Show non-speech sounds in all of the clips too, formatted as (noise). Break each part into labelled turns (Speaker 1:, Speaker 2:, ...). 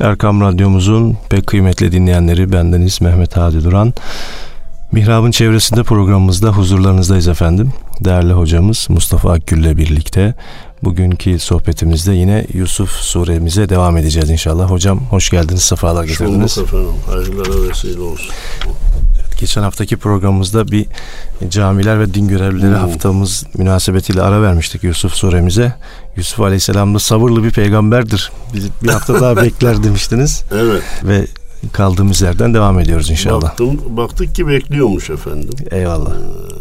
Speaker 1: Erkam Radyomuzun pek kıymetli dinleyenleri bendeniz Mehmet Hadi Duran. Mihrab'ın çevresinde programımızda huzurlarınızdayız efendim. Değerli hocamız Mustafa Akgül ile birlikte bugünkü sohbetimizde yine Yusuf suremize devam edeceğiz inşallah. Hocam hoş geldiniz, sefalar getirdiniz.
Speaker 2: Şulluk efendim, hayırlara vesile olsun.
Speaker 1: Geçen haftaki programımızda bir camiler ve din görevlileri hmm. haftamız münasebetiyle ara vermiştik Yusuf suremize. Yusuf Aleyhisselam da sabırlı bir peygamberdir. Bir, bir hafta daha (laughs) bekler demiştiniz.
Speaker 2: Evet.
Speaker 1: Ve kaldığımız yerden devam ediyoruz inşallah.
Speaker 2: Baktım, baktık ki bekliyormuş efendim.
Speaker 1: Eyvallah. Ee,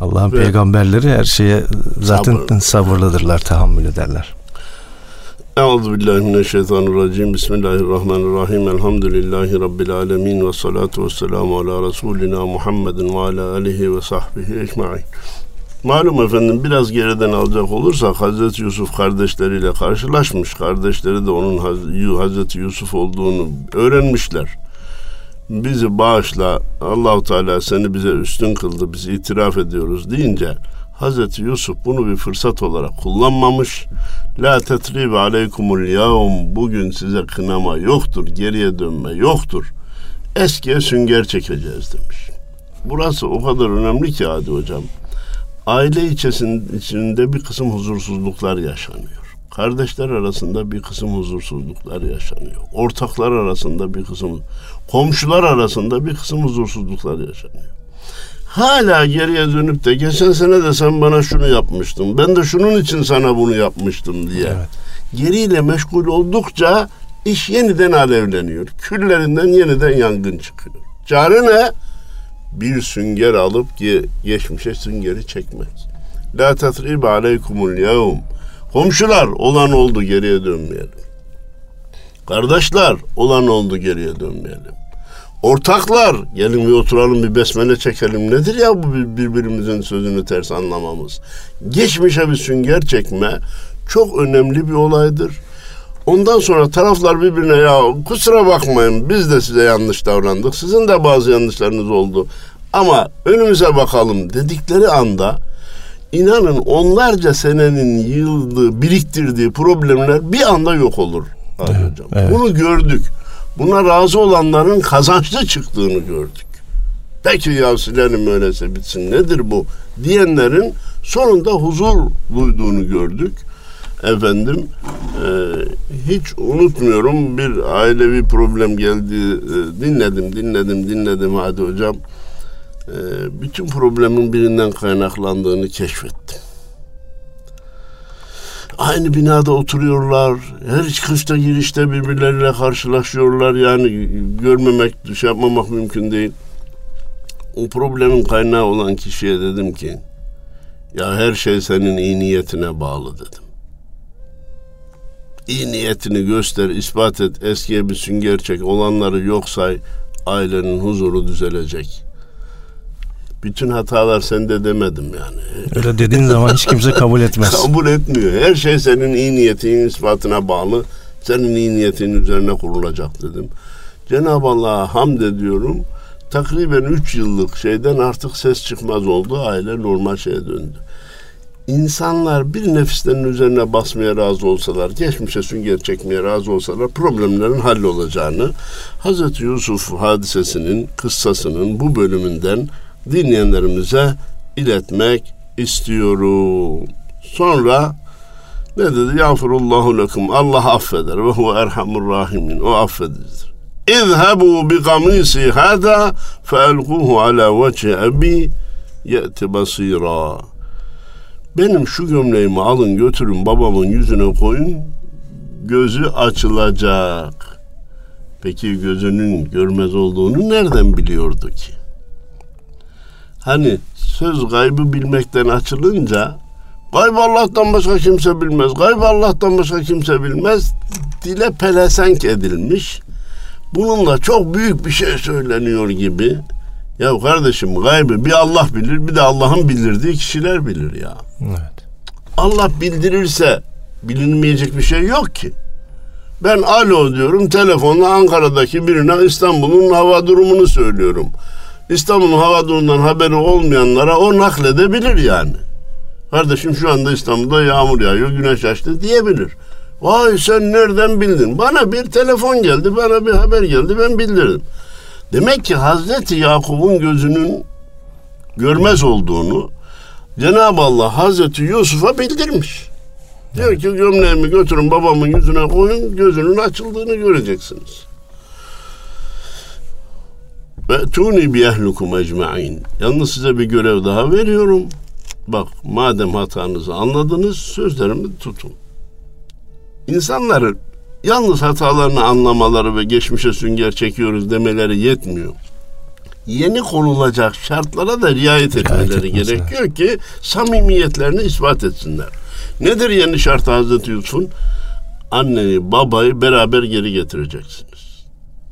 Speaker 1: Allah'ın peygamberleri her şeye zaten Sabır. sabırlıdırlar, tahammül ederler.
Speaker 2: Euzu billahi mineşşeytanirracim. Bismillahirrahmanirrahim. Elhamdülillahi rabbil alamin ve salatu vesselamu ala resulina Muhammedin ve ala alihi ve sahbihi ecmaîn. Malum efendim biraz geriden alacak olursak Hazreti Yusuf kardeşleriyle karşılaşmış. Kardeşleri de onun Hazreti Yusuf olduğunu öğrenmişler. Bizi bağışla Allahu Teala seni bize üstün kıldı biz itiraf ediyoruz deyince Hazreti Yusuf bunu bir fırsat olarak kullanmamış. La tetribe aleykumul yavm bugün size kınama yoktur, geriye dönme yoktur. Eskiye sünger çekeceğiz demiş. Burası o kadar önemli ki Hadi Hocam. Aile içerisinde bir kısım huzursuzluklar yaşanıyor. Kardeşler arasında bir kısım huzursuzluklar yaşanıyor. Ortaklar arasında bir kısım, komşular arasında bir kısım huzursuzluklar yaşanıyor hala geriye dönüp de geçen sene de sen bana şunu yapmıştın. Ben de şunun için sana bunu yapmıştım diye. Evet. Geriyle meşgul oldukça iş yeniden alevleniyor. Küllerinden yeniden yangın çıkıyor. Çare ne? Bir sünger alıp geçmişe süngeri çekmek. La tatrib aleykumul yevm. Komşular olan oldu geriye dönmeyelim. Kardeşler olan oldu geriye dönmeyelim. Ortaklar gelin bir oturalım bir besmele çekelim. Nedir ya bu birbirimizin sözünü ters anlamamız? Geçmişe bir sünger çekme çok önemli bir olaydır. Ondan sonra taraflar birbirine ya kusura bakmayın biz de size yanlış davrandık. Sizin de bazı yanlışlarınız oldu. Ama önümüze bakalım dedikleri anda inanın onlarca senenin yıldığı, biriktirdiği problemler bir anda yok olur. Evet, hocam. Evet. Bunu gördük. Buna razı olanların kazançlı çıktığını gördük. Peki ya silelim öyleyse bitsin nedir bu diyenlerin sonunda huzur duyduğunu gördük. Efendim e, hiç unutmuyorum bir ailevi problem geldi e, dinledim dinledim dinledim hadi hocam e, bütün problemin birinden kaynaklandığını keşfettim aynı binada oturuyorlar. Her çıkışta girişte birbirleriyle karşılaşıyorlar. Yani görmemek, şey yapmamak mümkün değil. O problemin kaynağı olan kişiye dedim ki ya her şey senin iyi niyetine bağlı dedim. İyi niyetini göster, ispat et, eskiye bir sünger çek, olanları yok say, ailenin huzuru düzelecek bütün hatalar sende demedim yani.
Speaker 1: Öyle dediğin zaman hiç kimse kabul etmez. (laughs)
Speaker 2: kabul etmiyor. Her şey senin iyi niyetinin ispatına bağlı. Senin iyi niyetinin üzerine kurulacak dedim. Cenab-ı Allah'a hamd ediyorum. Takriben 3 yıllık şeyden artık ses çıkmaz oldu. Aile normal şeye döndü. İnsanlar bir nefislerin üzerine basmaya razı olsalar, geçmişe sünger çekmeye razı olsalar problemlerin hallolacağını Hazreti Yusuf hadisesinin, kıssasının bu bölümünden dinleyenlerimize iletmek istiyorum. Sonra ne dedi? Yağfirullahu lekum. Allah affeder ve huve erhamur rahimin. O affedicidir. İzhebu bi kamisi hada fe elkuhu ala vece ebi ye'ti basira. Benim şu gömleğimi alın götürün babamın yüzüne koyun. Gözü açılacak. Peki gözünün görmez olduğunu nereden biliyordu ki? Hani söz gaybı bilmekten açılınca gaybı Allah'tan başka kimse bilmez. Gaybı Allah'tan başka kimse bilmez. Dile pelesenk edilmiş. Bununla çok büyük bir şey söyleniyor gibi. Ya kardeşim gaybı bir Allah bilir bir de Allah'ın bildirdiği kişiler bilir ya. Evet. Allah bildirirse bilinmeyecek bir şey yok ki. Ben alo diyorum telefonla Ankara'daki birine İstanbul'un hava durumunu söylüyorum. İstanbul'un hava durumundan haberi olmayanlara o nakledebilir yani. Kardeşim şu anda İstanbul'da yağmur yağıyor, güneş açtı diyebilir. Vay sen nereden bildin? Bana bir telefon geldi, bana bir haber geldi, ben bildirdim. Demek ki Hazreti Yakup'un gözünün görmez olduğunu Cenab-ı Allah Hazreti Yusuf'a bildirmiş. Diyor ki gömleğimi götürün babamın yüzüne koyun gözünün açıldığını göreceksiniz. Ve tuni bi ehlukum ecmain. Yalnız size bir görev daha veriyorum. Bak madem hatanızı anladınız sözlerimi tutun. İnsanların yalnız hatalarını anlamaları ve geçmişe sünger çekiyoruz demeleri yetmiyor. Yeni konulacak şartlara da riayet etmeleri gerekiyor ki samimiyetlerini ispat etsinler. Nedir yeni şart Hazreti Yusuf'un? Anneni, babayı beraber geri getireceksiniz.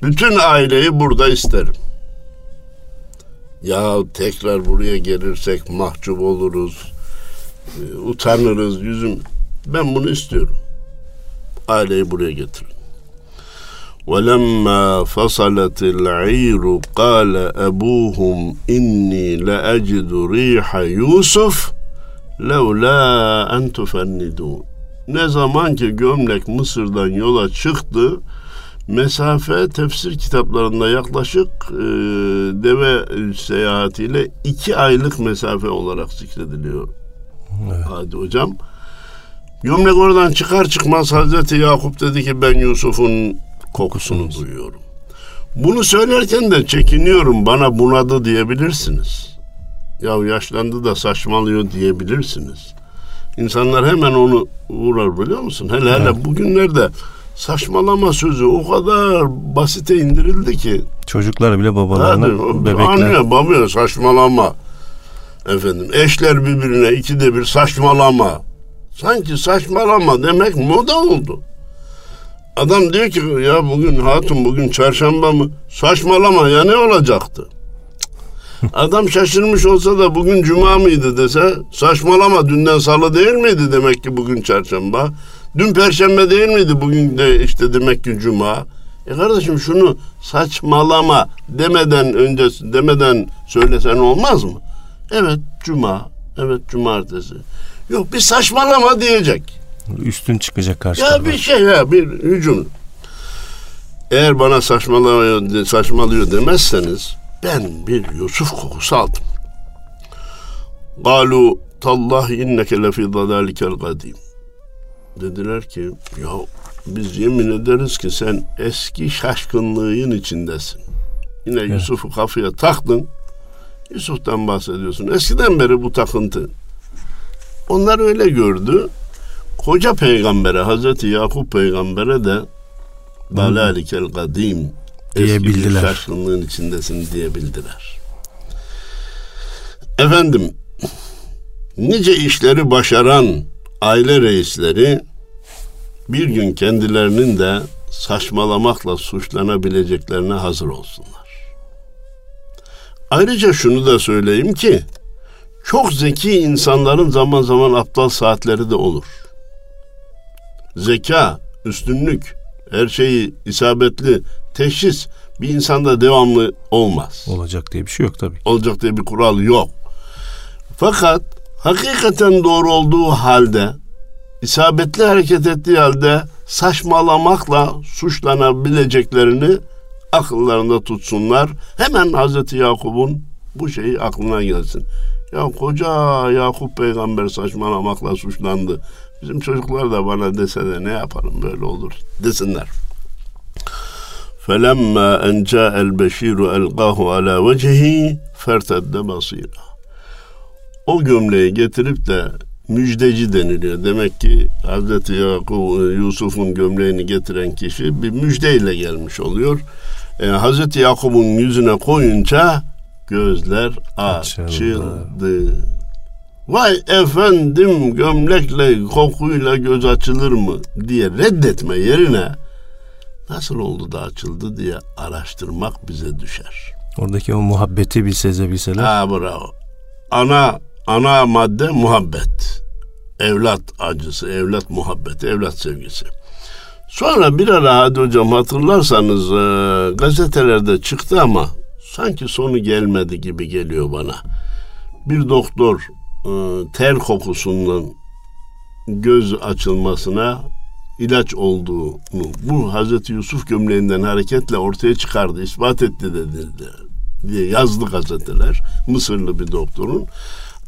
Speaker 2: Bütün aileyi burada isterim Ya tekrar buraya gelirsek mahcup oluruz, e, utanırız yüzüm. Ben bunu istiyorum. Aileyi buraya getirin. ولما فصلت العير قال أبوهم إني لأجد ريح يوسف لولا أن تفندون Ne zaman ki gömlek Mısır'dan yola çıktı, mesafe tefsir kitaplarında yaklaşık e, deve seyahatiyle iki aylık mesafe olarak zikrediliyor.
Speaker 1: Evet.
Speaker 2: Hadi hocam. Gömlek oradan çıkar çıkmaz Hazreti Yakup dedi ki ben Yusuf'un kokusunu duyuyorum. Bunu söylerken de çekiniyorum bana bunadı diyebilirsiniz. Ya yaşlandı da saçmalıyor diyebilirsiniz. İnsanlar hemen onu uğrar biliyor musun? Hele hele
Speaker 1: Evet.
Speaker 2: bugünlerde saçmalama sözü o kadar basite indirildi ki.
Speaker 1: Çocuklar bile babalarına
Speaker 2: Hadi,
Speaker 1: bebekler.
Speaker 2: Anne babaya saçmalama. Efendim eşler birbirine ikide bir saçmalama. Sanki saçmalama demek moda oldu. Adam diyor ki ya bugün hatun bugün çarşamba mı? Saçmalama ya ne olacaktı? Adam şaşırmış olsa da bugün cuma mıydı dese saçmalama dünden salı değil miydi demek ki bugün çarşamba. Dün perşembe değil miydi bugün de işte demek ki cuma. E kardeşim şunu saçmalama demeden önce demeden söylesen olmaz mı? Evet cuma, evet cumartesi. Yok bir saçmalama diyecek.
Speaker 1: Üstün çıkacak karşı
Speaker 2: Ya bir şey ya bir hücum. Eğer bana saçmalıyor, saçmalıyor demezseniz ben bir Yusuf kokusu aldım. Galu tallahi inneke lefi dalalikel kadim. Dediler ki ya biz yemin ederiz ki sen eski şaşkınlığın içindesin. Yine Yusuf'u kafaya taktın. Yusuf'tan bahsediyorsun. Eskiden beri bu takıntı. Onlar öyle gördü. Koca peygambere Hazreti Yakup peygambere de dalalikel kadim eski
Speaker 1: Diyebildiler.
Speaker 2: şaşkınlığın içindesin diyebildiler. Efendim nice işleri başaran aile reisleri bir gün kendilerinin de saçmalamakla suçlanabileceklerine hazır olsunlar. Ayrıca şunu da söyleyeyim ki çok zeki insanların zaman zaman aptal saatleri de olur. Zeka, üstünlük, her şeyi isabetli teşhis bir insanda devamlı olmaz.
Speaker 1: Olacak diye bir şey yok tabii.
Speaker 2: Olacak diye bir kural yok. Fakat hakikaten doğru olduğu halde, isabetli hareket ettiği halde saçmalamakla suçlanabileceklerini akıllarında tutsunlar. Hemen Hazreti Yakup'un bu şeyi aklına gelsin. Ya koca Yakup peygamber saçmalamakla suçlandı. Bizim çocuklar da bana dese de ne yaparım böyle olur desinler. فَلَمَّا أَنْ جَاءَ الْبَشِيرُ أَلْقَاهُ عَلَى وَجْهِهِ فَارْتَدَّ بَصِيرًا o gömleği getirip de müjdeci deniliyor. Demek ki Hazreti Yakup, Yusuf'un gömleğini getiren kişi bir müjdeyle gelmiş oluyor. E, Hazreti Yakup'un yüzüne koyunca gözler
Speaker 1: Açıldı.
Speaker 2: açıldı. Vay efendim gömlekle kokuyla göz açılır mı diye reddetme yerine nasıl oldu da açıldı diye araştırmak bize düşer.
Speaker 1: Oradaki o muhabbeti bir sezebilseler.
Speaker 2: Ha bravo. Ana ana madde muhabbet. Evlat acısı, evlat muhabbeti, evlat sevgisi. Sonra bir ara hadi hocam hatırlarsanız e, gazetelerde çıktı ama sanki sonu gelmedi gibi geliyor bana. Bir doktor e, ter kokusundan göz açılmasına ilaç olduğunu bu Hazreti Yusuf gömleğinden hareketle ortaya çıkardı, ispat etti dedi diye yazdı gazeteler. Mısırlı bir doktorun.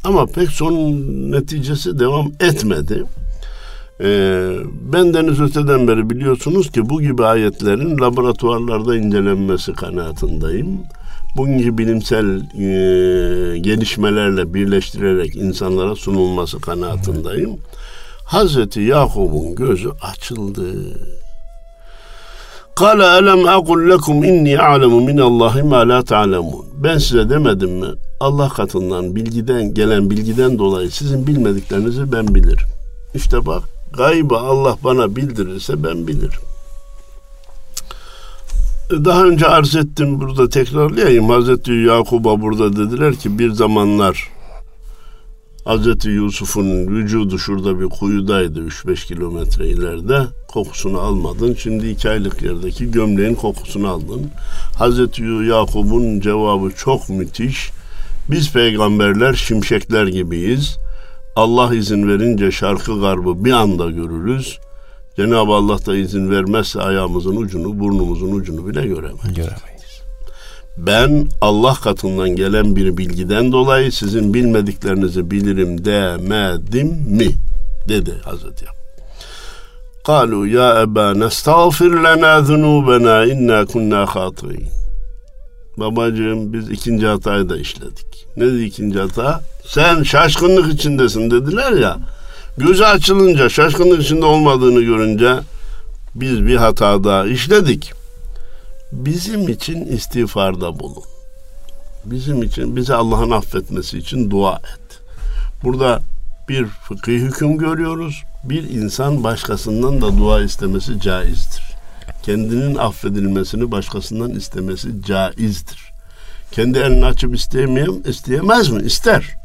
Speaker 2: Ama pek son neticesi devam etmedi. Ee, ben deniz öteden beri biliyorsunuz ki bu gibi ayetlerin laboratuvarlarda incelenmesi kanaatindeyim. Bugünkü bilimsel e, gelişmelerle birleştirerek insanlara sunulması kanaatindeyim. Hazreti Yakup'un gözü açıldı. Kale elem akul lekum inni a'lemu min Allahi ma la ta'lemun. Ben size demedim mi? Allah katından bilgiden gelen bilgiden dolayı sizin bilmediklerinizi ben bilirim. İşte bak gaybı Allah bana bildirirse ben bilirim. Daha önce arz ettim burada tekrarlayayım. Hazreti Yakub'a burada dediler ki bir zamanlar Hazreti Yusuf'un vücudu şurada bir kuyudaydı 3-5 kilometre ileride. Kokusunu almadın. Şimdi iki aylık yerdeki gömleğin kokusunu aldın. Hazreti Yakub'un cevabı çok müthiş. Biz peygamberler şimşekler gibiyiz. Allah izin verince şarkı garbı bir anda görürüz. Cenab-ı Allah da izin vermezse ayağımızın ucunu, burnumuzun ucunu bile göremeyiz.
Speaker 1: Göremeyiz
Speaker 2: ben Allah katından gelen bir bilgiden dolayı sizin bilmediklerinizi bilirim demedim mi? Dedi Hazreti Yakup. Kalu ya eba nestağfir lena zunubena inna kunna hatirin. Babacığım biz ikinci hatayı da işledik. Ne dedi ikinci hata? Sen şaşkınlık içindesin dediler ya. Gözü açılınca şaşkınlık içinde olmadığını görünce biz bir hata daha işledik. Bizim için istiğfarda bulun. Bizim için bize Allah'ın affetmesi için dua et. Burada bir fıkhi hüküm görüyoruz. Bir insan başkasından da dua istemesi caizdir. Kendinin affedilmesini başkasından istemesi caizdir. Kendi elini açıp isteyemeyem, isteyemez mi? İster.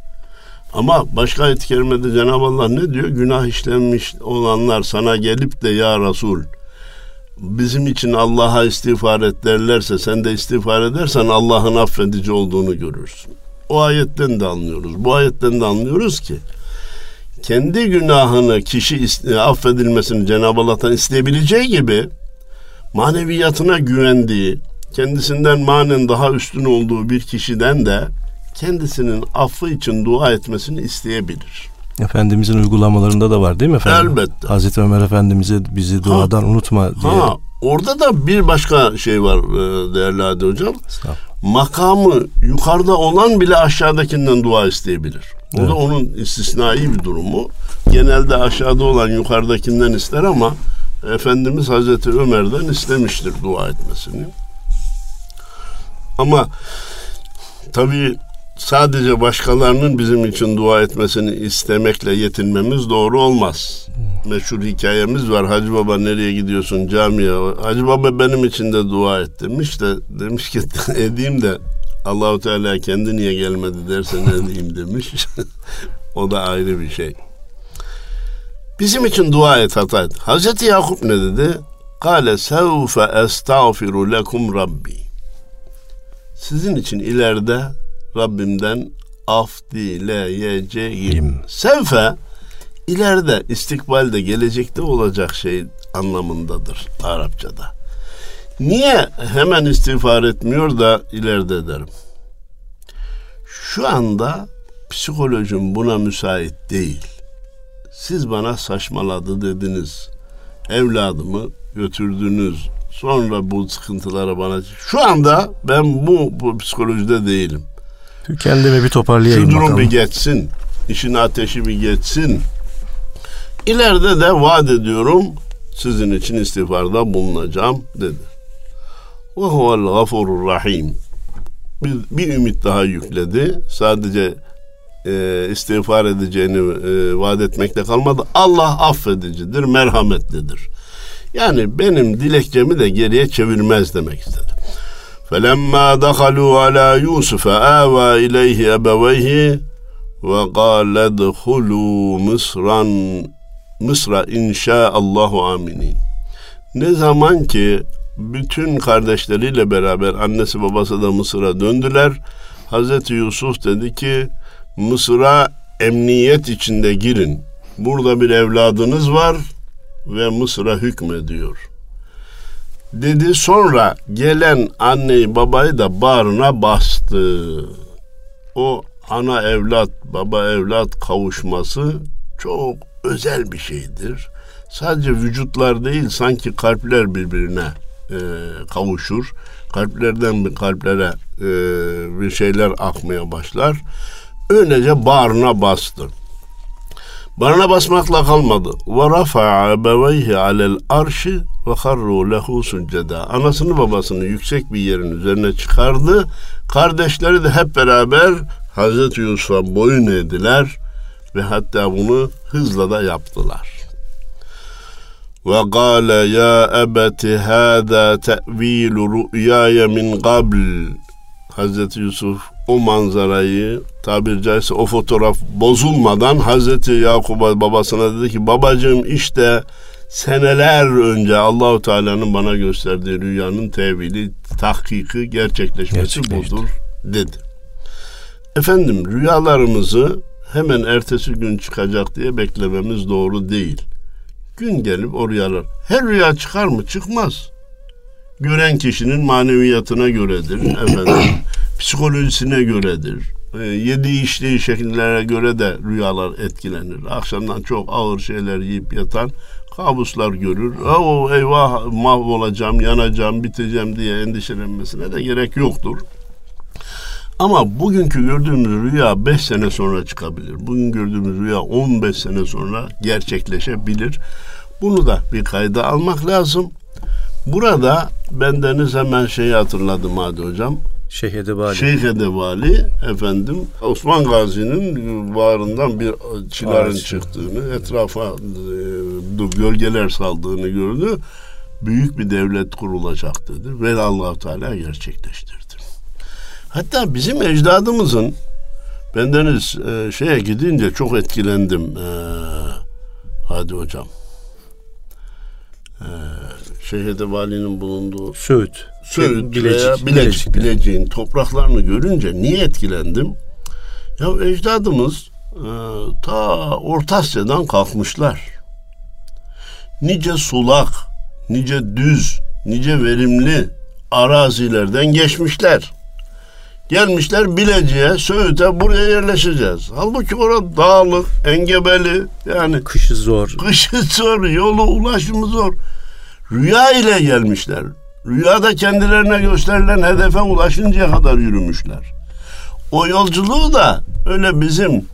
Speaker 2: Ama başka ayet-i kerimede Cenab-ı Allah ne diyor? Günah işlenmiş olanlar sana gelip de ya Resul bizim için Allah'a istiğfar et derlerse sen de istiğfar edersen Allah'ın affedici olduğunu görürsün. O ayetten de anlıyoruz. Bu ayetten de anlıyoruz ki kendi günahını kişi affedilmesini Cenab-ı Allah'tan isteyebileceği gibi maneviyatına güvendiği, kendisinden manen daha üstün olduğu bir kişiden de kendisinin affı için dua etmesini isteyebilir.
Speaker 1: Efendimizin uygulamalarında da var değil mi efendim?
Speaker 2: Elbette.
Speaker 1: Hazreti Ömer Efendimiz'e bizi duadan ha, unutma diye. Ha,
Speaker 2: orada da bir başka şey var e, değerli Hadi Hocam. Makamı yukarıda olan bile aşağıdakinden dua isteyebilir. O evet. da onun istisnai bir durumu. Genelde aşağıda olan yukarıdakinden ister ama Efendimiz Hazreti Ömer'den istemiştir dua etmesini. Ama tabii sadece başkalarının bizim için dua etmesini istemekle yetinmemiz doğru olmaz. Meşhur hikayemiz var. Hacı Baba nereye gidiyorsun camiye? Hacı Baba benim için de dua et demiş de demiş ki (laughs) edeyim de Allahu Teala kendi niye gelmedi dersen edeyim demiş. (laughs) o da ayrı bir şey. Bizim için dua et hata et. Hazreti Yakup ne dedi? Kale sevfe estağfiru lekum rabbi. Sizin için ileride Rabbimden af dileyeceğim. Sevfe ileride istikbalde gelecekte olacak şey anlamındadır Arapçada. Niye hemen istiğfar etmiyor da ileride ederim? Şu anda psikolojim buna müsait değil. Siz bana saçmaladı dediniz. Evladımı götürdünüz. Sonra bu sıkıntılara bana... Şu anda ben bu, bu psikolojide değilim.
Speaker 1: Kendimi bir toparlayayım
Speaker 2: Şu durum bakalım. bir geçsin. İşin ateşi bir geçsin. İleride de vaat ediyorum sizin için istiğfarda bulunacağım dedi. Ve huvel gafurur rahim. Bir, bir ümit daha yükledi. Sadece e, istiğfar edeceğini e, vaat etmekle kalmadı. Allah affedicidir, merhametlidir. Yani benim dilekçemi de geriye çevirmez demek istedi. فَلَمَّا دَخَلُوا عَلَى يُوسُفَ آوَى إِلَيْهِ أَبَوَيْهِ وَقَالَ دَخُلُوا مِصْرًا Mısra inşaallahu aminin. Ne zaman ki bütün kardeşleriyle beraber annesi babası da Mısır'a döndüler. Hazreti Yusuf dedi ki Mısır'a emniyet içinde girin. Burada bir evladınız var. ve Mısır'a hükmediyor. Dedi sonra gelen anneyi babayı da bağrına bastı. O ana evlat, baba evlat kavuşması çok özel bir şeydir. Sadece vücutlar değil sanki kalpler birbirine e, kavuşur. Kalplerden bir kalplere e, bir şeyler akmaya başlar. Öylece bağrına bastı. Bağrına basmakla kalmadı. Ve rafa'a ebeveyhi alel arşi ve harru lehu succeda. Anasını babasını yüksek bir yerin üzerine çıkardı. Kardeşleri de hep beraber Hazreti Yusuf'a boyun eğdiler ve hatta bunu hızla da yaptılar. Ve gâle ya ebeti hâdâ te'vîlu rü'yâye min qabl. Hazreti Yusuf o manzarayı tabir caizse o fotoğraf bozulmadan Hazreti Yakub'a babasına dedi ki babacığım işte seneler önce Allahu Teala'nın bana gösterdiği rüyanın tevili, tahkiki, gerçekleşmesi budur dedi. Efendim rüyalarımızı hemen ertesi gün çıkacak diye beklememiz doğru değil. Gün gelip o rüyalar. Her rüya çıkar mı? Çıkmaz. Gören kişinin maneviyatına göredir. Efendim, (clears throat) psikolojisine göredir. E, yediği içtiği şekillere göre de rüyalar etkilenir. Akşamdan çok ağır şeyler yiyip yatan kabuslar görür. O eyvah mahvolacağım, yanacağım, biteceğim diye endişelenmesine de gerek yoktur. Ama bugünkü gördüğümüz rüya 5 sene sonra çıkabilir. Bugün gördüğümüz rüya 15 sene sonra gerçekleşebilir. Bunu da bir kayda almak lazım. Burada bendeniz hemen şeyi hatırladım hadi hocam.
Speaker 1: Şeyh Edebali.
Speaker 2: Şeyh Edebali efendim Osman Gazi'nin varından bir çıların Ağaç. çıktığını, etrafa e, gölgeler saldığını gördü. Büyük bir devlet kurulacak dedi ve Allah Teala gerçekleştirdi. Hatta bizim ecdadımızın bendeniz e, şeye gidince çok etkilendim. E, hadi hocam. E, Şehide Vali'nin bulunduğu
Speaker 1: Söğüt.
Speaker 2: Söğüt Bilecik, veya Bilecik, Bilecik'in topraklarını görünce niye etkilendim? Ya ecdadımız e, ta Orta Asya'dan kalkmışlar. Nice sulak, nice düz, nice verimli arazilerden geçmişler. Gelmişler Bilecik'e, Söğüt'e buraya yerleşeceğiz. Halbuki orada dağlık, engebeli yani.
Speaker 1: Kışı zor.
Speaker 2: Kışı zor, yolu ulaşımı zor. Rüya ile gelmişler. Rüyada kendilerine gösterilen hedefe ulaşıncaya kadar yürümüşler. O yolculuğu da öyle bizim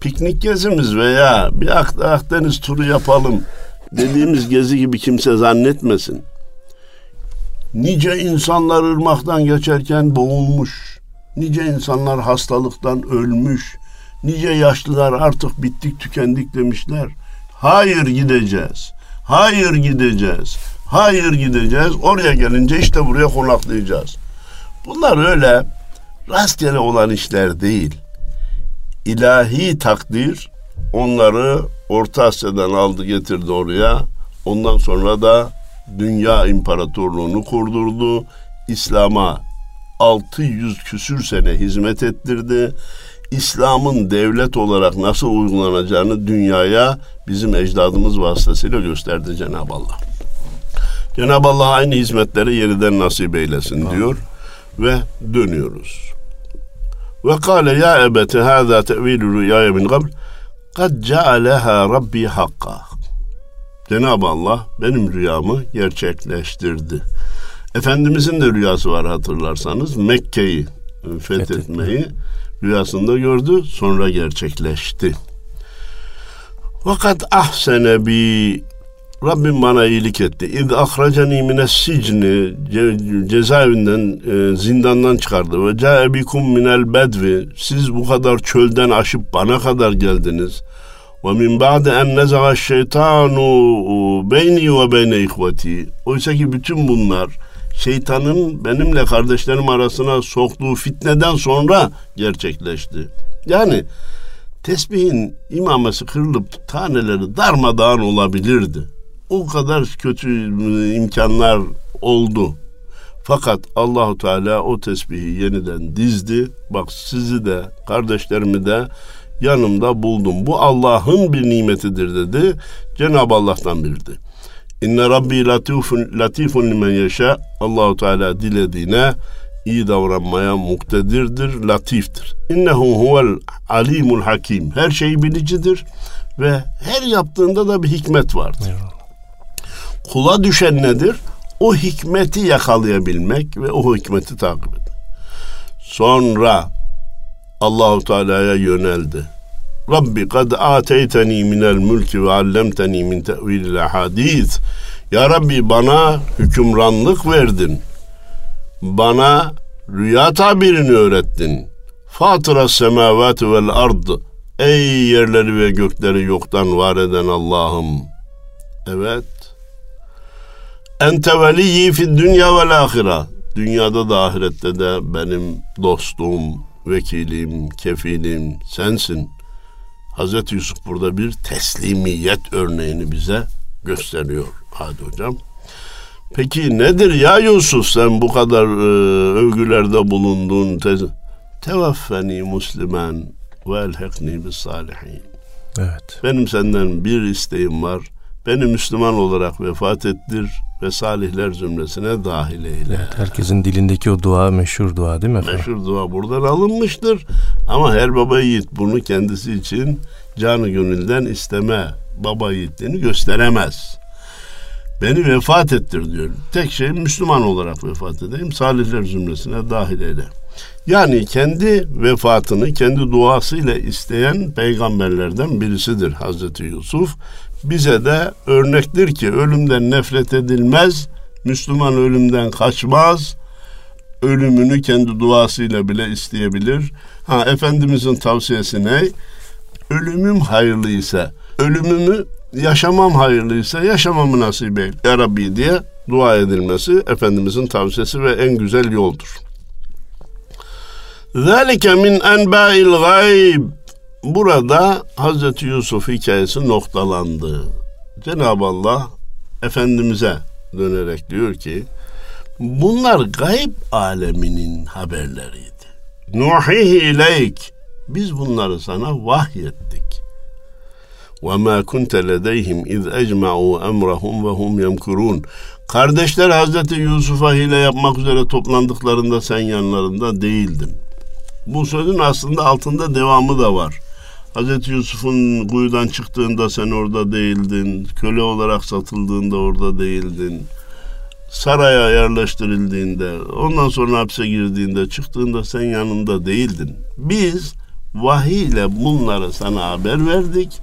Speaker 2: piknik gezimiz veya bir Akdeniz turu yapalım dediğimiz gezi gibi kimse zannetmesin. Nice insanlar ırmaktan geçerken boğulmuş Nice insanlar hastalıktan ölmüş. Nice yaşlılar artık bittik tükendik demişler. Hayır gideceğiz. Hayır gideceğiz. Hayır gideceğiz. Oraya gelince işte buraya konaklayacağız. Bunlar öyle rastgele olan işler değil. İlahi takdir onları Orta Asya'dan aldı getirdi oraya. Ondan sonra da dünya imparatorluğunu kurdurdu. İslam'a 600 küsür sene hizmet ettirdi. İslam'ın devlet olarak nasıl uygulanacağını dünyaya bizim ecdadımız vasıtasıyla gösterdi Cenab-ı Allah. Cenab-ı Allah aynı hizmetleri yeniden nasip eylesin diyor ve dönüyoruz. Ve kâle ya ebete hâzâ te'vilü rüyâye min qabl kad cealeha rabbi hakka. Cenab-ı Allah benim rüyamı gerçekleştirdi. Efendimizin de rüyası var hatırlarsanız. Mekke'yi fethetmeyi rüyasında gördü. Sonra gerçekleşti. Fakat ahsene bi Rabbim bana iyilik etti. İz ahracani mines sicni cezaevinden e, zindandan çıkardı ve cae bikum minel bedvi siz bu kadar çölden aşıp bana kadar geldiniz. Ve min ba'de en nezaga şeytanu beyni ve beyne ihveti. Oysa ki bütün bunlar şeytanın benimle kardeşlerim arasına soktuğu fitneden sonra gerçekleşti. Yani tesbihin imamesi kırılıp taneleri darmadağın olabilirdi. O kadar kötü imkanlar oldu. Fakat Allahu Teala o tesbihi yeniden dizdi. Bak sizi de kardeşlerimi de yanımda buldum. Bu Allah'ın bir nimetidir dedi. Cenab-ı Allah'tan bildi. İnne Rabbi latifun, latifun limen yaşa. Allahu Teala dilediğine iyi davranmaya muktedirdir, latiftir. İnnehu huvel alimul hakim. Her şeyi bilicidir ve her yaptığında da bir hikmet vardır. Eyvallah. Kula düşen nedir? O hikmeti yakalayabilmek ve o hikmeti takip etmek. Sonra Allahu Teala'ya yöneldi. Rabbi kad ateyteni minel mülki ve allemteni min tevilil hadis. Ya Rabbi bana hükümranlık verdin. Bana rüya tabirini öğrettin. Fatıra semavati vel ard. Ey yerleri ve gökleri yoktan var eden Allah'ım. Evet. Ente veliyyi fid dünya vel ahira. Dünyada da ahirette de benim dostum, vekilim, kefilim sensin. Hazreti Yusuf burada bir teslimiyet örneğini bize gösteriyor. Hadi hocam. Peki nedir ya Yusuf sen bu kadar e, övgülerde bulundun? Te- Tevaffeni muslimen ve elhekni bis salihin. Evet. Benim senden bir isteğim var. Beni Müslüman olarak vefat ettir ve salihler zümresine dahil eyle. Evet,
Speaker 1: herkesin dilindeki o dua meşhur dua değil mi efendim?
Speaker 2: Meşhur dua buradan alınmıştır. Ama her baba yiğit bunu kendisi için canı gönülden isteme baba yiğitliğini gösteremez. Beni vefat ettir diyor. Tek şey Müslüman olarak vefat edeyim. Salihler zümresine dahil eyle. Yani kendi vefatını kendi duasıyla isteyen peygamberlerden birisidir Hazreti Yusuf. Bize de örnektir ki ölümden nefret edilmez, Müslüman ölümden kaçmaz, ölümünü kendi duasıyla bile isteyebilir. Ha Efendimizin tavsiyesi ne? Ölümüm hayırlıysa, ölümümü yaşamam hayırlıysa yaşamamı nasip eyle ya Rabbi diye dua edilmesi Efendimizin tavsiyesi ve en güzel yoldur. Zalike min enba'il gayb. Burada Hazreti Yusuf hikayesi noktalandı. Cenab-ı Allah Efendimiz'e dönerek diyor ki bunlar gayb aleminin haberleriydi. Nuhihi ileyk. Biz bunları sana vahyettik. Ve ma kunte ledeyhim iz ecma'u emrahum ve hum yemkurun. Kardeşler Hazreti Yusuf'a hile yapmak üzere toplandıklarında sen yanlarında değildin. Bu sözün aslında altında devamı da var. Hazreti Yusuf'un kuyudan çıktığında sen orada değildin. Köle olarak satıldığında orada değildin. Saraya yerleştirildiğinde, ondan sonra hapse girdiğinde, çıktığında sen yanında değildin. Biz vahiy ile bunları sana haber verdik.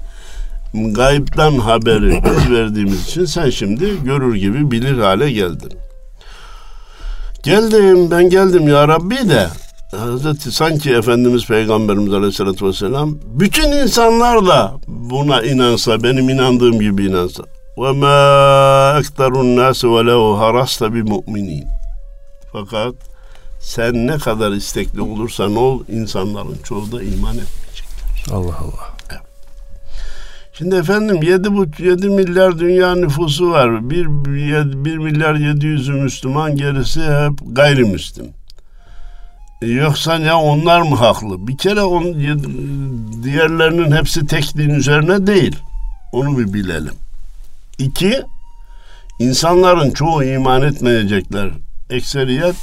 Speaker 2: Gayipten haberi biz verdiğimiz için sen şimdi görür gibi bilir hale geldin. Geldim ben geldim ya Rabbi de Hazreti sanki Efendimiz Peygamberimiz Aleyhisselatü Vesselam bütün insanlar da buna inansa, benim inandığım gibi inansa. Ve ma ektarun nasi ve lehu harasta bi mu'minin. Fakat sen ne kadar istekli olursan ol insanların çoğu da iman etmeyecekler.
Speaker 1: Allah Allah. Evet.
Speaker 2: Şimdi efendim 7, 7 milyar dünya nüfusu var. 1, 1 milyar 700'ü Müslüman gerisi hep gayrimüslim. Yoksa ya onlar mı haklı? Bir kere on, diğerlerinin hepsi tek din üzerine değil. Onu bir bilelim. İki, insanların çoğu iman etmeyecekler. Ekseriyet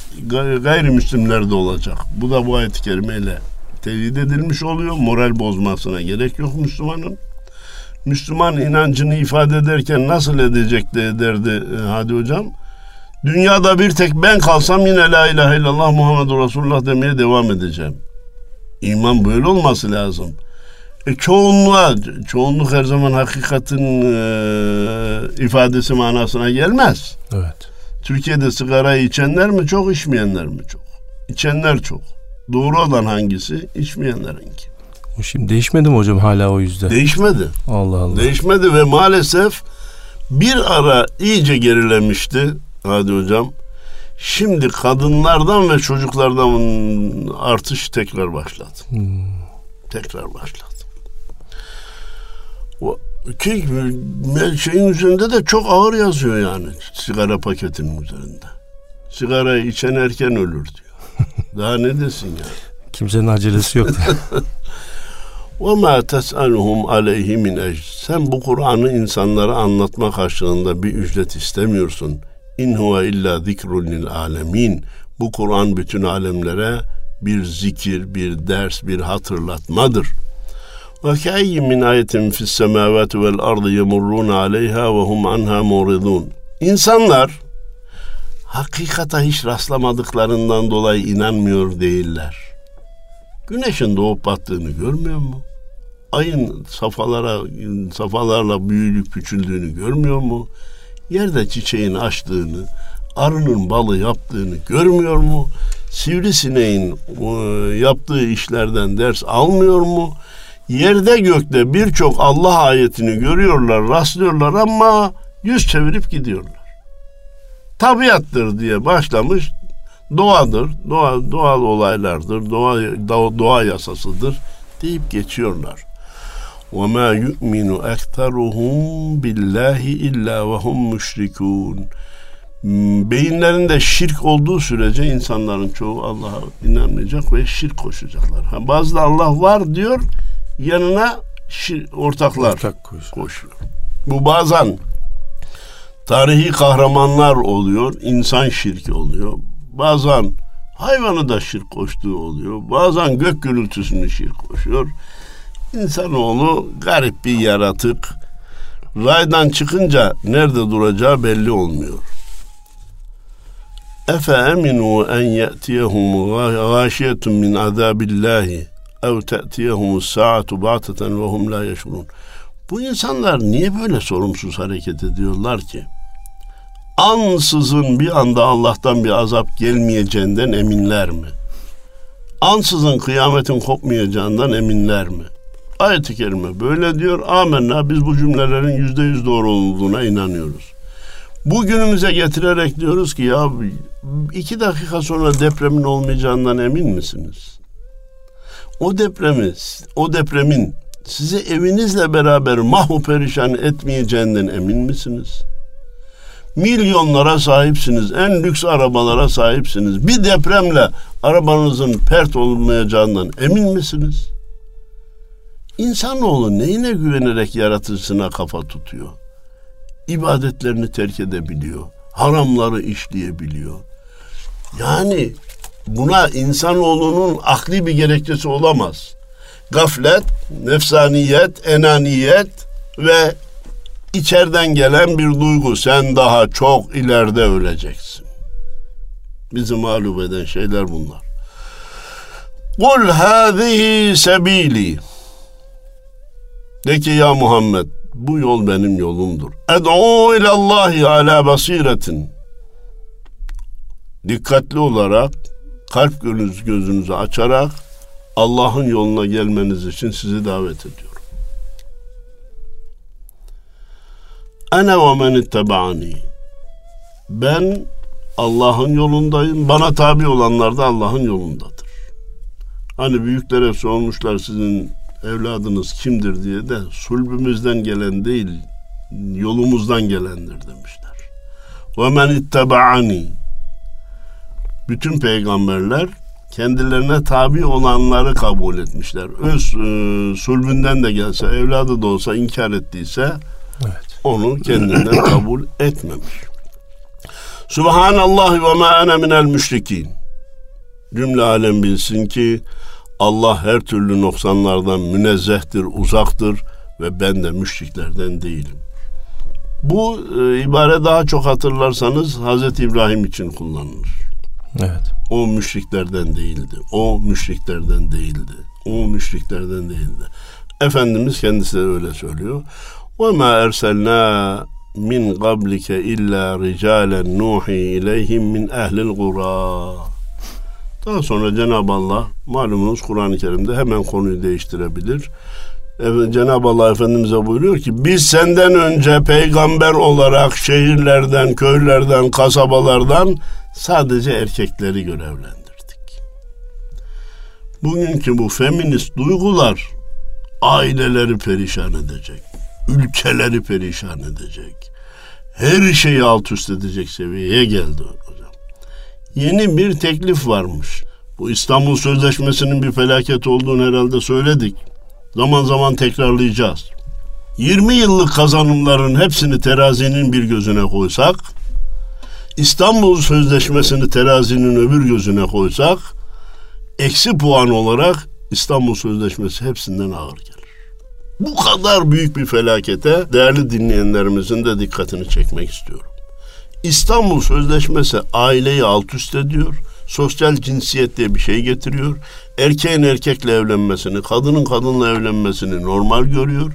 Speaker 2: gayrimüslimler de olacak. Bu da bu ayet-i kerimeyle teyit edilmiş oluyor. Moral bozmasına gerek yok Müslümanın. Müslüman inancını ifade ederken nasıl edecek de ederdi e, Hadi Hocam? Dünyada bir tek ben kalsam yine la ilahe illallah Muhammedur Resulullah demeye devam edeceğim. İman böyle olması lazım. E, çoğunluğa, çoğunluk her zaman hakikatin e, ifadesi manasına gelmez.
Speaker 1: Evet.
Speaker 2: Türkiye'de sigarayı içenler mi çok, içmeyenler mi çok? İçenler çok. Doğru olan hangisi? İçmeyenlerinki.
Speaker 1: O şimdi değişmedi mi hocam hala o yüzden?
Speaker 2: Değişmedi.
Speaker 1: Allah Allah.
Speaker 2: Değişmedi ve maalesef bir ara iyice gerilemişti. Hadi hocam. Şimdi kadınlardan ve çocuklardan artış tekrar başladı. Hmm. Tekrar başladı. Ki şeyin üzerinde de çok ağır yazıyor yani sigara paketinin üzerinde. Sigara içen erken ölür diyor. (laughs) Daha ne desin ya?
Speaker 1: Kimsenin acelesi yok.
Speaker 2: Ve ma tes'aluhum aleyhi min ecr. Sen bu Kur'an'ı insanlara anlatma karşılığında bir ücret istemiyorsun. İn huve illa zikrun lil alemin. Bu Kur'an bütün alemlere bir zikir, bir ders, bir hatırlatmadır. Ve kayyi min ayetin fis semavati vel ardı yemurrun aleyha ve hum anha muridun. İnsanlar hakikata hiç rastlamadıklarından dolayı inanmıyor değiller. Güneşin doğup battığını görmüyor mu? Ayın safalara safalarla büyüdük küçüldüğünü görmüyor mu? Yerde çiçeğin açtığını, arının balı yaptığını görmüyor mu? Sivrisineğin e, yaptığı işlerden ders almıyor mu? Yerde gökte birçok Allah ayetini görüyorlar, rastlıyorlar ama yüz çevirip gidiyorlar. Tabiattır diye başlamış, doğadır, doğa, doğal olaylardır, doğa, doğa yasasıdır deyip geçiyorlar. وَمَا يُؤْمِنُ اَكْتَرُهُمْ بِاللّٰهِ اِلَّا وَهُمْ مُشْرِكُونَ Beyinlerinde şirk olduğu sürece insanların çoğu Allah'a inanmayacak ve şirk koşacaklar. Ha, bazı da Allah var diyor, yanına şir, ortaklar Ortak koşuyor. Bu bazen tarihi kahramanlar oluyor, insan şirki oluyor. Bazen hayvanı da şirk koştuğu oluyor. Bazen gök gürültüsünü şirk koşuyor. İnsanoğlu garip bir yaratık. Raydan çıkınca nerede duracağı belli olmuyor. Efe eminu en ye'tiyehum gâşiyetun min azâbillâhi ev te'tiyehumus sa'atu ba'teten ve hum la yeşurun. Bu insanlar niye böyle sorumsuz hareket ediyorlar ki? Ansızın bir anda Allah'tan bir azap gelmeyeceğinden eminler mi? Ansızın kıyametin kopmayacağından eminler mi? Ayet-i Kerime böyle diyor. Amenna biz bu cümlelerin yüzde yüz doğru olduğuna inanıyoruz. Bugünümüze getirerek diyoruz ki ya iki dakika sonra depremin olmayacağından emin misiniz? O depremi, o depremin sizi evinizle beraber mahvu perişan etmeyeceğinden emin misiniz? Milyonlara sahipsiniz, en lüks arabalara sahipsiniz. Bir depremle arabanızın pert olmayacağından emin misiniz? İnsanoğlu neyine güvenerek yaratıcısına kafa tutuyor? İbadetlerini terk edebiliyor. Haramları işleyebiliyor. Yani buna insanoğlunun akli bir gerekçesi olamaz. Gaflet, nefsaniyet, enaniyet ve içeriden gelen bir duygu. Sen daha çok ileride öleceksin. Bizi mağlup eden şeyler bunlar. Kul hâzihi sebîli. De ki ya Muhammed bu yol benim yolumdur. Ed'u ilallahi ala basiretin. Dikkatli olarak kalp gözünüz gözünüzü açarak Allah'ın yoluna gelmeniz için sizi davet ediyorum. Ene ve men ittebaani. Ben Allah'ın yolundayım. Bana tabi olanlar da Allah'ın yolundadır. Hani büyüklere sormuşlar sizin evladınız kimdir diye de sulbümüzden gelen değil yolumuzdan gelendir demişler. Ve men ittebaani bütün peygamberler kendilerine tabi olanları kabul etmişler. Öz e, sulbünden de gelse, evladı da olsa inkar ettiyse evet. onu kendinden (coughs) kabul etmemiş. Subhanallah ve ma ene minel müşrikin. Cümle alem bilsin ki Allah her türlü noksanlardan münezzehtir, uzaktır ve ben de müşriklerden değilim. Bu e, ibare daha çok hatırlarsanız Hazreti İbrahim için kullanılır. Evet. O müşriklerden değildi. O müşriklerden değildi. O müşriklerden değildi. Efendimiz kendisi de öyle söylüyor. Ve ma erselna min qablike illa ricalen nuhi ileyhim min ehlil qura. Daha sonra Cenab-ı Allah malumunuz Kur'an-ı Kerim'de hemen konuyu değiştirebilir. Cenab-ı Allah Efendimiz'e buyuruyor ki biz senden önce peygamber olarak şehirlerden, köylerden, kasabalardan sadece erkekleri görevlendirdik. Bugünkü bu feminist duygular aileleri perişan edecek, ülkeleri perişan edecek, her şeyi alt üst edecek seviyeye geldi. Yeni bir teklif varmış. Bu İstanbul Sözleşmesi'nin bir felaket olduğunu herhalde söyledik. Zaman zaman tekrarlayacağız. 20 yıllık kazanımların hepsini terazinin bir gözüne koysak, İstanbul Sözleşmesi'ni terazinin öbür gözüne koysak, eksi puan olarak İstanbul Sözleşmesi hepsinden ağır gelir. Bu kadar büyük bir felakete değerli dinleyenlerimizin de dikkatini çekmek istiyorum. İstanbul Sözleşmesi aileyi alt üst ediyor. Sosyal cinsiyet diye bir şey getiriyor. Erkeğin erkekle evlenmesini, kadının kadınla evlenmesini normal görüyor.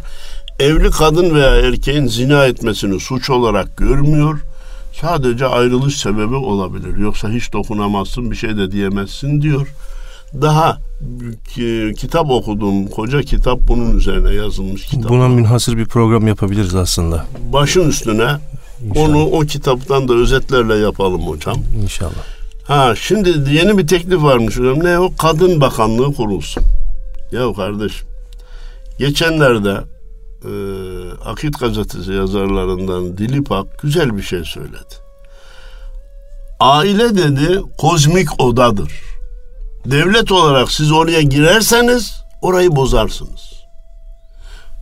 Speaker 2: Evli kadın veya erkeğin zina etmesini suç olarak görmüyor. Sadece ayrılış sebebi olabilir. Yoksa hiç dokunamazsın, bir şey de diyemezsin diyor. Daha ki, kitap okudum. Koca kitap bunun üzerine yazılmış kitap.
Speaker 1: Buna münhasır bir program yapabiliriz aslında.
Speaker 2: Başın üstüne İnşallah. onu o kitaptan da özetlerle yapalım hocam.
Speaker 1: İnşallah.
Speaker 2: Ha şimdi yeni bir teklif varmış hocam. Ne o? Kadın Bakanlığı kurulsun. Ya kardeşim geçenlerde e, Akit gazetesi yazarlarından Dilipak güzel bir şey söyledi. Aile dedi kozmik odadır. Devlet olarak siz oraya girerseniz orayı bozarsınız.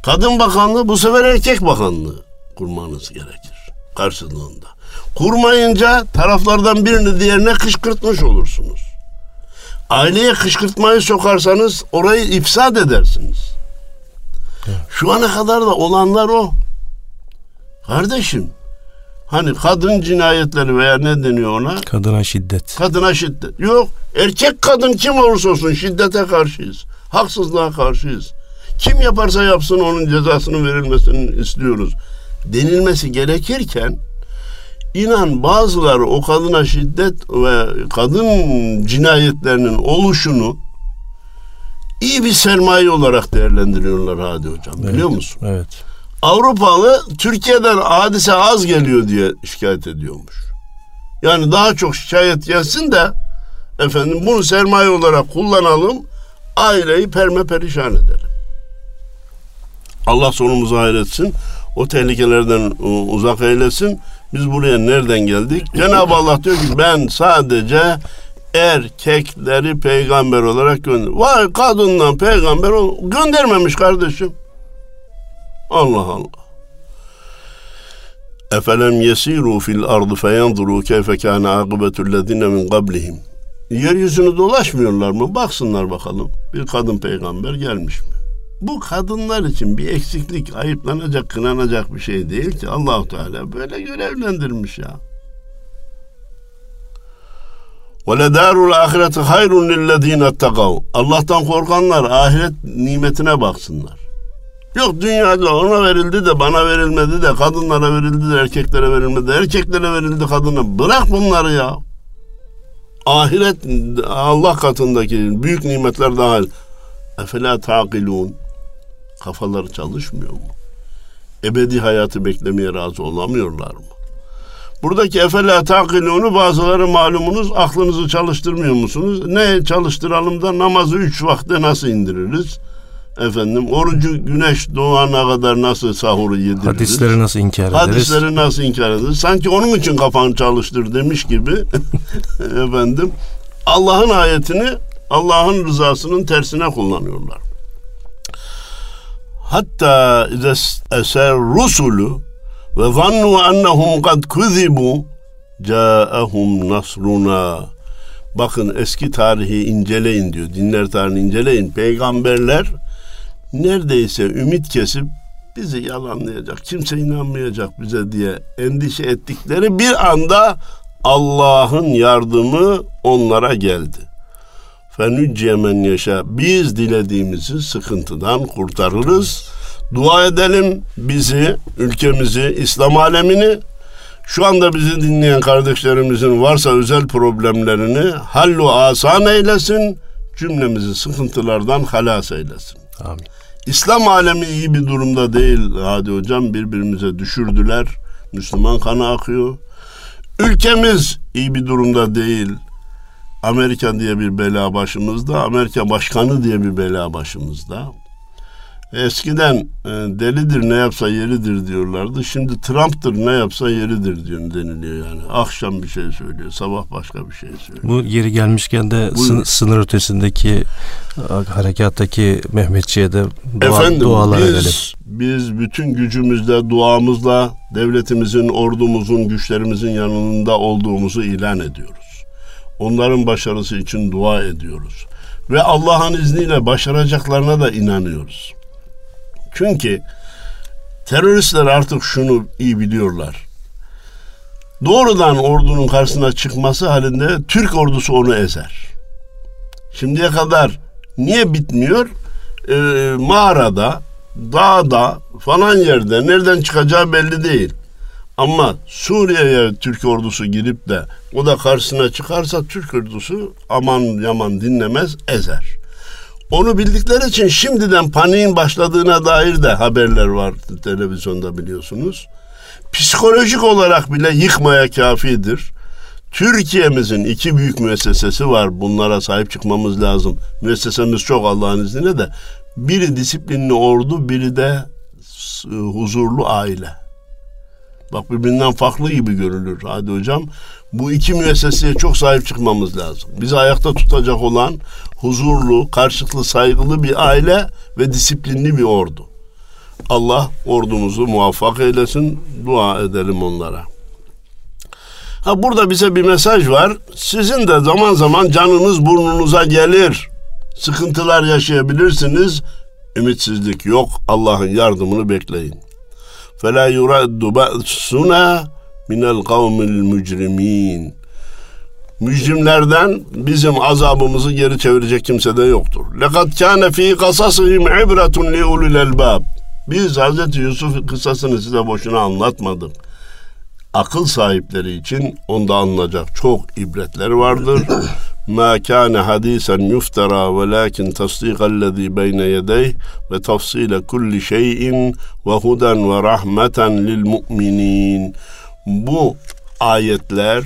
Speaker 2: Kadın Bakanlığı bu sefer erkek bakanlığı kurmanız gerekir karşılığında. Kurmayınca taraflardan birini diğerine kışkırtmış olursunuz. Aileye kışkırtmayı sokarsanız orayı ifsad edersiniz. Şu ana kadar da olanlar o. Kardeşim hani kadın cinayetleri veya ne deniyor ona?
Speaker 1: Kadına şiddet.
Speaker 2: Kadına şiddet. Yok erkek kadın kim olursa olsun şiddete karşıyız. Haksızlığa karşıyız. Kim yaparsa yapsın onun cezasının verilmesini istiyoruz. Denilmesi gerekirken inan bazıları o kadına şiddet ve kadın cinayetlerinin oluşunu iyi bir sermaye olarak değerlendiriyorlar Hadi Hocam
Speaker 1: evet,
Speaker 2: biliyor musun?
Speaker 1: Evet.
Speaker 2: Avrupalı Türkiye'den hadise az geliyor diye şikayet ediyormuş. Yani daha çok şikayet gelsin de efendim bunu sermaye olarak kullanalım aileyi perme perişan edelim. Allah sonumuzu hayretsin. O tehlikelerden uzak eylesin. Biz buraya nereden geldik? Cenab-ı Allah diyor ki ben sadece erkekleri peygamber olarak gönder. Vay kadından peygamber göndermemiş kardeşim. Allah Allah. Efelem yesiru fil ardı feyanzuru keyfe kana akıbetullezine min qablihim. Yeryüzünü dolaşmıyorlar mı? Baksınlar bakalım. Bir kadın peygamber gelmiş mi? Bu kadınlar için bir eksiklik, ayıplanacak, kınanacak bir şey değil ki. Allahu Teala böyle görevlendirmiş ya. Ve ledarul ahireti hayrun lillezine ettekav. Allah'tan korkanlar ahiret nimetine baksınlar. Yok dünyada ona verildi de bana verilmedi de kadınlara verildi de erkeklere verilmedi. Erkeklere verildi kadına. Bırak bunları ya. Ahiret Allah katındaki büyük nimetler dahil. Efela taqilun. Kafaları çalışmıyor mu? Ebedi hayatı beklemeye razı olamıyorlar mı? Buradaki efela takilunu bazıları malumunuz aklınızı çalıştırmıyor musunuz? Ne çalıştıralım da namazı üç vakte nasıl indiririz? Efendim orucu güneş doğana kadar nasıl sahuru yediririz?
Speaker 1: Hadisleri nasıl inkar ederiz?
Speaker 2: Hadisleri nasıl inkar ederiz? Sanki onun için kafanı çalıştır demiş gibi (laughs) efendim Allah'ın ayetini Allah'ın rızasının tersine kullanıyorlar. Hatta eser rusulu ve zannu ennehum kad kuzibu caehum nasruna. Bakın eski tarihi inceleyin diyor. Dinler tarihini inceleyin. Peygamberler neredeyse ümit kesip bizi yalanlayacak, kimse inanmayacak bize diye endişe ettikleri bir anda Allah'ın yardımı onlara geldi. Fenücce men yaşa. Biz dilediğimizi sıkıntıdan kurtarırız. Dua edelim bizi, ülkemizi, İslam alemini şu anda bizi dinleyen kardeşlerimizin varsa özel problemlerini hallu asan eylesin, cümlemizi sıkıntılardan halas eylesin.
Speaker 1: Amin.
Speaker 2: İslam alemi iyi bir durumda değil hadi hocam birbirimize düşürdüler. Müslüman kanı akıyor. Ülkemiz iyi bir durumda değil. Amerika diye bir bela başımızda, Amerika başkanı diye bir bela başımızda. Eskiden e, delidir ne yapsa yeridir diyorlardı. Şimdi Trump'tır ne yapsa yeridir diyor deniliyor yani. Akşam bir şey söylüyor, sabah başka bir şey söylüyor.
Speaker 1: Bu yeri gelmişken de sın, sınır ötesindeki harekattaki Mehmetçiğe de dua,
Speaker 2: Efendim,
Speaker 1: dualar
Speaker 2: biz,
Speaker 1: edelim.
Speaker 2: Biz bütün gücümüzle, duamızla devletimizin, ordumuzun, güçlerimizin yanında olduğumuzu ilan ediyoruz. Onların başarısı için dua ediyoruz. Ve Allah'ın izniyle başaracaklarına da inanıyoruz. Çünkü teröristler artık şunu iyi biliyorlar. Doğrudan ordunun karşısına çıkması halinde Türk ordusu onu ezer. Şimdiye kadar niye bitmiyor? Ee, mağarada, dağda falan yerde nereden çıkacağı belli değil. Ama Suriye'ye Türk ordusu girip de o da karşısına çıkarsa Türk ordusu aman yaman dinlemez ezer. Onu bildikleri için şimdiden paniğin başladığına dair de haberler var televizyonda biliyorsunuz. Psikolojik olarak bile yıkmaya kafidir. Türkiye'mizin iki büyük müessesesi var. Bunlara sahip çıkmamız lazım. Müessesemiz çok Allah'ın izniyle de. Biri disiplinli ordu, biri de huzurlu aile. Bak birbirinden farklı gibi görülür hadi hocam. Bu iki müesseseye çok sahip çıkmamız lazım. Bizi ayakta tutacak olan huzurlu, karşılıklı saygılı bir aile ve disiplinli bir ordu. Allah ordumuzu muvaffak eylesin. Dua edelim onlara. Ha burada bize bir mesaj var. Sizin de zaman zaman canınız burnunuza gelir. Sıkıntılar yaşayabilirsiniz. Ümitsizlik yok. Allah'ın yardımını bekleyin. فَلَا يُرَدُّ بَأْسُنَا مِنَ الْقَوْمِ الْمُجْرِمِينَ Mücrimlerden bizim azabımızı geri çevirecek kimse de yoktur. لَقَدْ كَانَ ف۪ي قَصَصِهِمْ عِبْرَةٌ لِعُلِ الْاَلْبَابِ Biz Hz. Yusuf kıssasını size boşuna anlatmadık. Akıl sahipleri için onda anılacak çok ibretler vardır. Ma kana hadisen yuftara velakin tasdikallezî beyne yedeyh ve tafsile kulli şeyin ve huden ve rahmeten lil mu'minin. Bu ayetler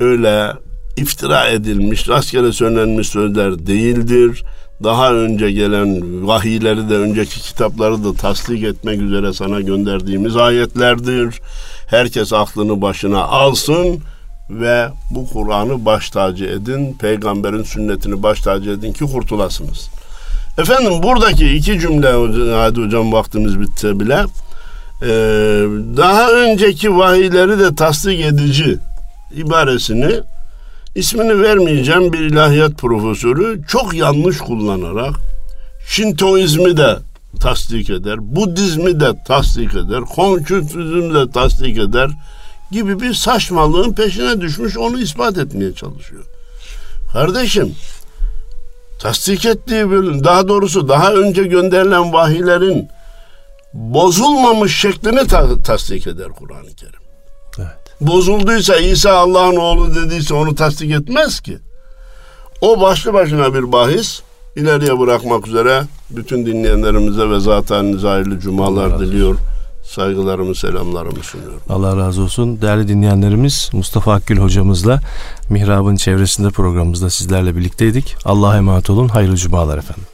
Speaker 2: öyle iftira edilmiş, rastgele söylenmiş sözler değildir. Daha önce gelen vahiyleri de önceki kitapları da tasdik etmek üzere sana gönderdiğimiz ayetlerdir. Herkes aklını başına alsın ve bu Kur'an'ı baş tacı edin, peygamberin sünnetini baş tacı edin ki kurtulasınız. Efendim buradaki iki cümle, hadi hocam vaktimiz bitse bile, e, daha önceki vahiyleri de tasdik edici ibaresini ismini vermeyeceğim bir ilahiyat profesörü çok yanlış kullanarak Şintoizmi de tasdik eder, Budizmi de tasdik eder, Konfüçyüzmü de tasdik eder gibi bir saçmalığın peşine düşmüş onu ispat etmeye çalışıyor. Kardeşim tasdik ettiği bölüm daha doğrusu daha önce gönderilen vahiylerin bozulmamış şeklini ta- tasdik eder Kur'an-ı Kerim. Evet. Bozulduysa İsa Allah'ın oğlu dediyse onu tasdik etmez ki. O başlı başına bir bahis ileriye bırakmak üzere bütün dinleyenlerimize ve zaten hayırlı cumalar diliyor. Saygılarımı, selamlarımı sunuyorum.
Speaker 1: Allah razı olsun. Değerli dinleyenlerimiz Mustafa Akgül hocamızla Mihrab'ın çevresinde programımızda sizlerle birlikteydik. Allah'a emanet olun. Hayırlı cumalar efendim.